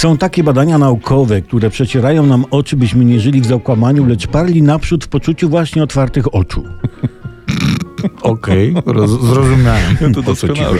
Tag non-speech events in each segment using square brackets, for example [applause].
Są takie badania naukowe, które przecierają nam oczy, byśmy nie żyli w zakłamaniu, lecz parli naprzód w poczuciu właśnie otwartych oczu. Okej, roz- zrozumiałem. To o co ci doskonałe.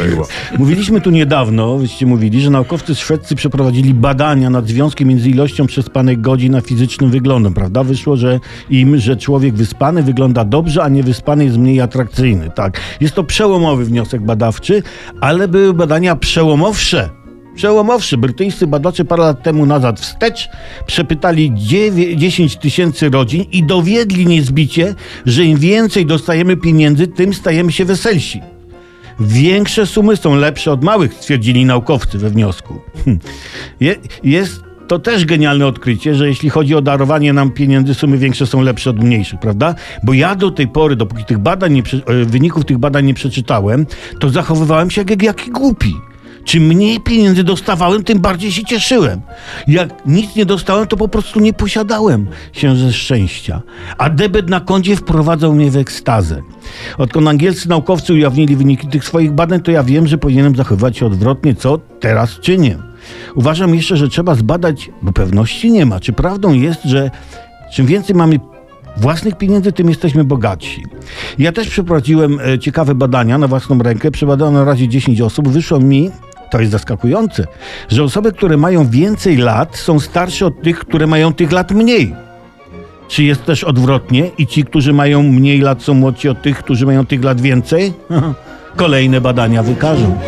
Mówiliśmy tu niedawno, wyście mówili, że naukowcy szwedzcy przeprowadzili badania nad związkiem między ilością przespanych godzin a fizycznym wyglądem, prawda? Wyszło, że im, że człowiek wyspany wygląda dobrze, a niewyspany jest mniej atrakcyjny. Tak, jest to przełomowy wniosek badawczy, ale były badania przełomowsze. Przełomowszy. Brytyjscy badacze parę lat temu nazad wstecz przepytali dziewię- 10 tysięcy rodzin i dowiedli niezbicie, że im więcej dostajemy pieniędzy, tym stajemy się weselsi. Większe sumy są lepsze od małych, stwierdzili naukowcy we wniosku. Hm. Je, jest to też genialne odkrycie, że jeśli chodzi o darowanie nam pieniędzy, sumy większe są lepsze od mniejszych, prawda? Bo ja do tej pory, dopóki tych badań nie, e, wyników tych badań nie przeczytałem, to zachowywałem się jak jaki głupi. Czym mniej pieniędzy dostawałem, tym bardziej się cieszyłem. Jak nic nie dostałem, to po prostu nie posiadałem się ze szczęścia. A debet na koncie wprowadzał mnie w ekstazę. Odkąd angielscy naukowcy ujawnili wyniki tych swoich badań, to ja wiem, że powinienem zachowywać się odwrotnie, co teraz czynię. Uważam jeszcze, że trzeba zbadać, bo pewności nie ma, czy prawdą jest, że czym więcej mamy własnych pieniędzy, tym jesteśmy bogatsi. Ja też przeprowadziłem e, ciekawe badania na własną rękę. Przebadano na razie 10 osób. Wyszło mi, to jest zaskakujące, że osoby, które mają więcej lat, są starsze od tych, które mają tych lat mniej. Czy jest też odwrotnie i ci, którzy mają mniej lat, są młodsi od tych, którzy mają tych lat więcej? [laughs] Kolejne badania wykażą.